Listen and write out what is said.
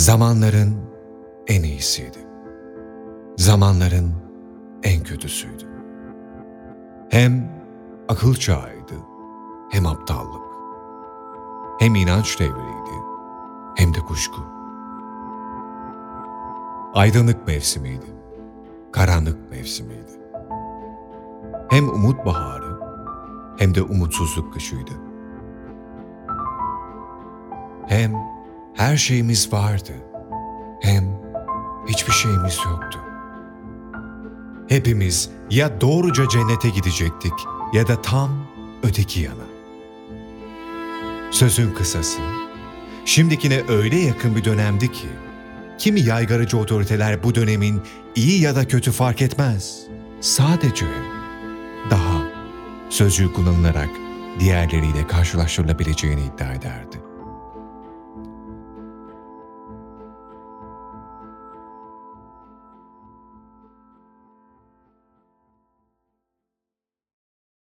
Zamanların en iyisiydi. Zamanların en kötüsüydü. Hem akıl çağıydı, hem aptallık. Hem inanç devriydi, hem de kuşku. Aydınlık mevsimiydi, karanlık mevsimiydi. Hem umut baharı, hem de umutsuzluk kışıydı. Hem her şeyimiz vardı, hem hiçbir şeyimiz yoktu. Hepimiz ya doğruca cennete gidecektik ya da tam öteki yana. Sözün kısası, şimdikine öyle yakın bir dönemdi ki, kimi yaygarıcı otoriteler bu dönemin iyi ya da kötü fark etmez. Sadece daha sözcüğü kullanılarak diğerleriyle karşılaştırılabileceğini iddia ederdi.